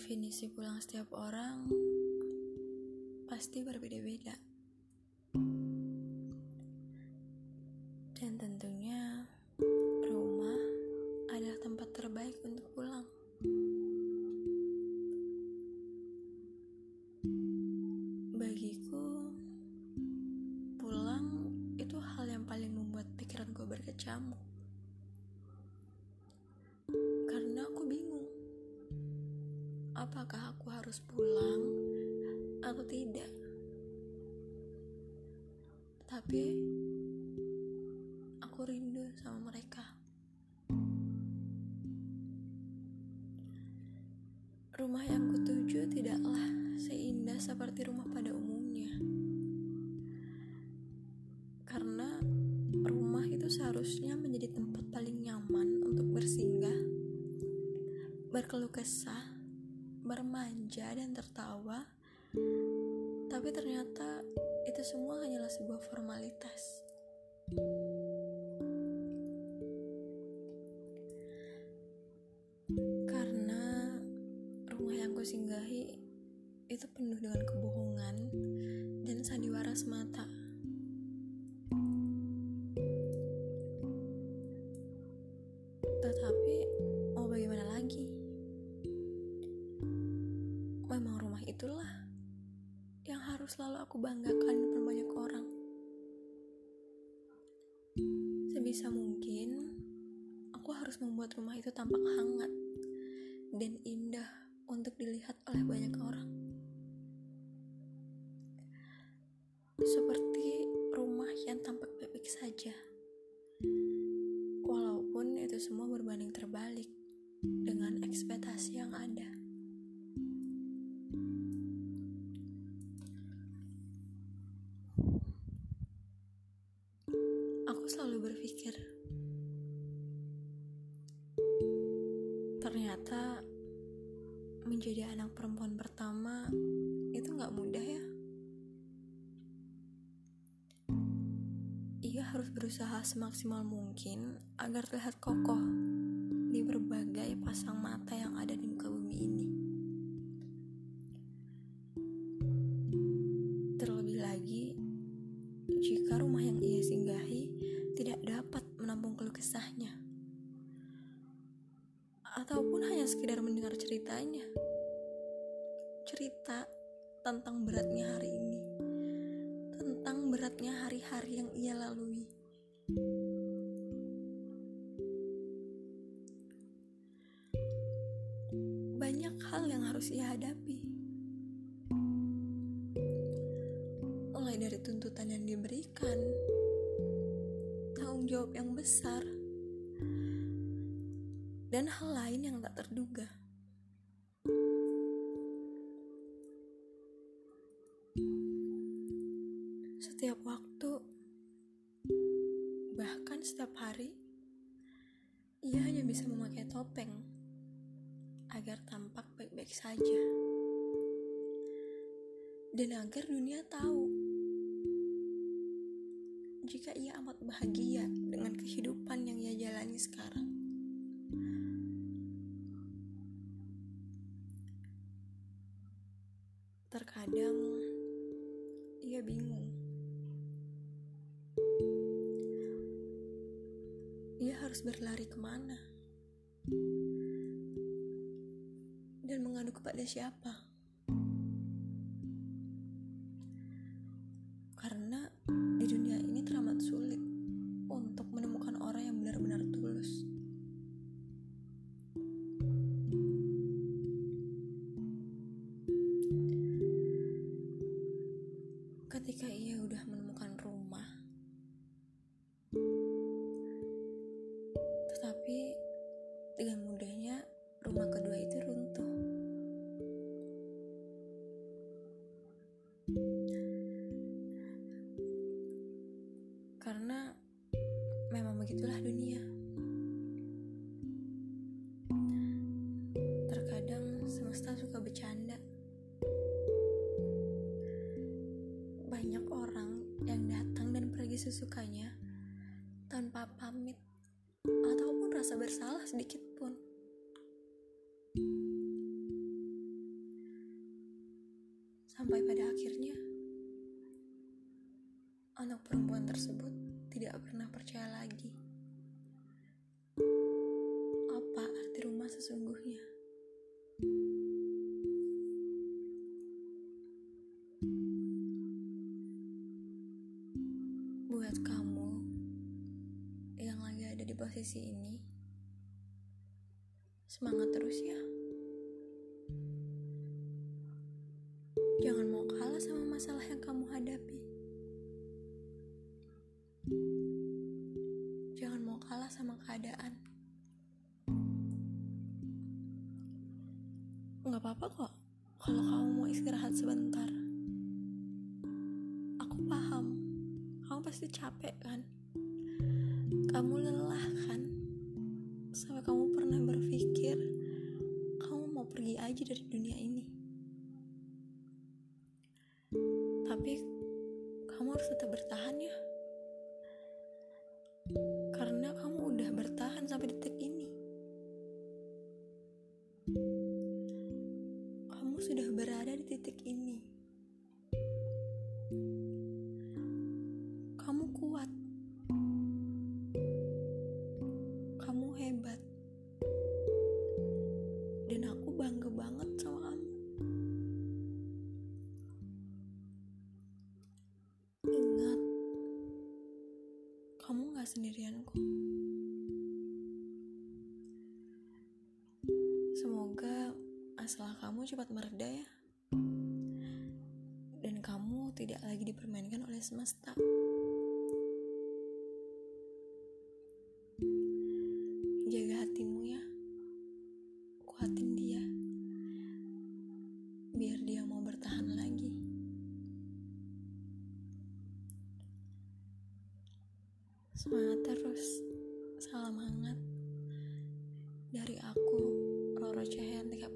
Definisi pulang setiap orang pasti berbeda-beda. Dan tentunya rumah adalah tempat terbaik untuk pulang. Bagiku, pulang itu hal yang paling membuat pikiranku berkecamuk. Karena apakah aku harus pulang atau tidak. Tapi aku rindu sama mereka. Rumah yang kutuju tidaklah seindah seperti rumah pada umumnya. Karena rumah itu seharusnya menjadi tempat paling nyaman untuk bersinggah, berkeluh kesah, bermanja dan tertawa. Tapi ternyata itu semua hanyalah sebuah formalitas. Karena rumah yang kusinggahi itu penuh dengan kebohongan dan sandiwara semata. Rumah itulah yang harus selalu aku banggakan depan banyak orang. Sebisa mungkin, aku harus membuat rumah itu tampak hangat dan indah untuk dilihat oleh banyak orang. Seperti rumah yang tampak baik-baik saja. Walaupun itu semua berbanding terbalik dengan ekspektasi yang ada. Berpikir, ternyata menjadi anak perempuan pertama itu gak mudah ya. Ia harus berusaha semaksimal mungkin agar terlihat kokoh di berbagai pasang mata yang ada di muka bumi ini. Ataupun hanya sekedar mendengar ceritanya, cerita tentang beratnya hari ini, tentang beratnya hari-hari yang ia lalui. Banyak hal yang harus ia hadapi. Mulai dari tuntutan yang diberikan, tanggung jawab yang besar, dan hal lain yang tak terduga. Setiap waktu, bahkan setiap hari, ia hanya bisa memakai topeng agar tampak baik-baik saja, dan agar dunia tahu jika ia amat bahagia dengan kehidupan yang ia jalani sekarang. Terkadang ia bingung. Ia harus berlari ke mana? Dan mengadu kepada siapa? Karena di dunia Ketika ia udah menemukan rumah, tetapi dengan mudahnya rumah kedua itu runtuh. Karena memang begitulah dunia. sesukanya tanpa pamit ataupun rasa bersalah sedikit pun. Sampai pada akhirnya, anak perempuan tersebut tidak pernah percaya lagi apa arti rumah sesungguhnya. Posisi ini, semangat terus ya. Jangan mau kalah sama masalah yang kamu hadapi. Jangan mau kalah sama keadaan. Nggak apa-apa kok kalau kamu mau istirahat sebentar. Aku paham, kamu pasti capek kan? Kamu lelah kan? Sampai kamu pernah berpikir kamu mau pergi aja dari dunia ini. Tapi kamu harus tetap bertahan ya. Kamu gak sendirian kok. Semoga masalah kamu cepat mereda ya. Dan kamu tidak lagi dipermainkan oleh semesta. Semangat terus, salam hangat. Dari aku, Roro Cahyantika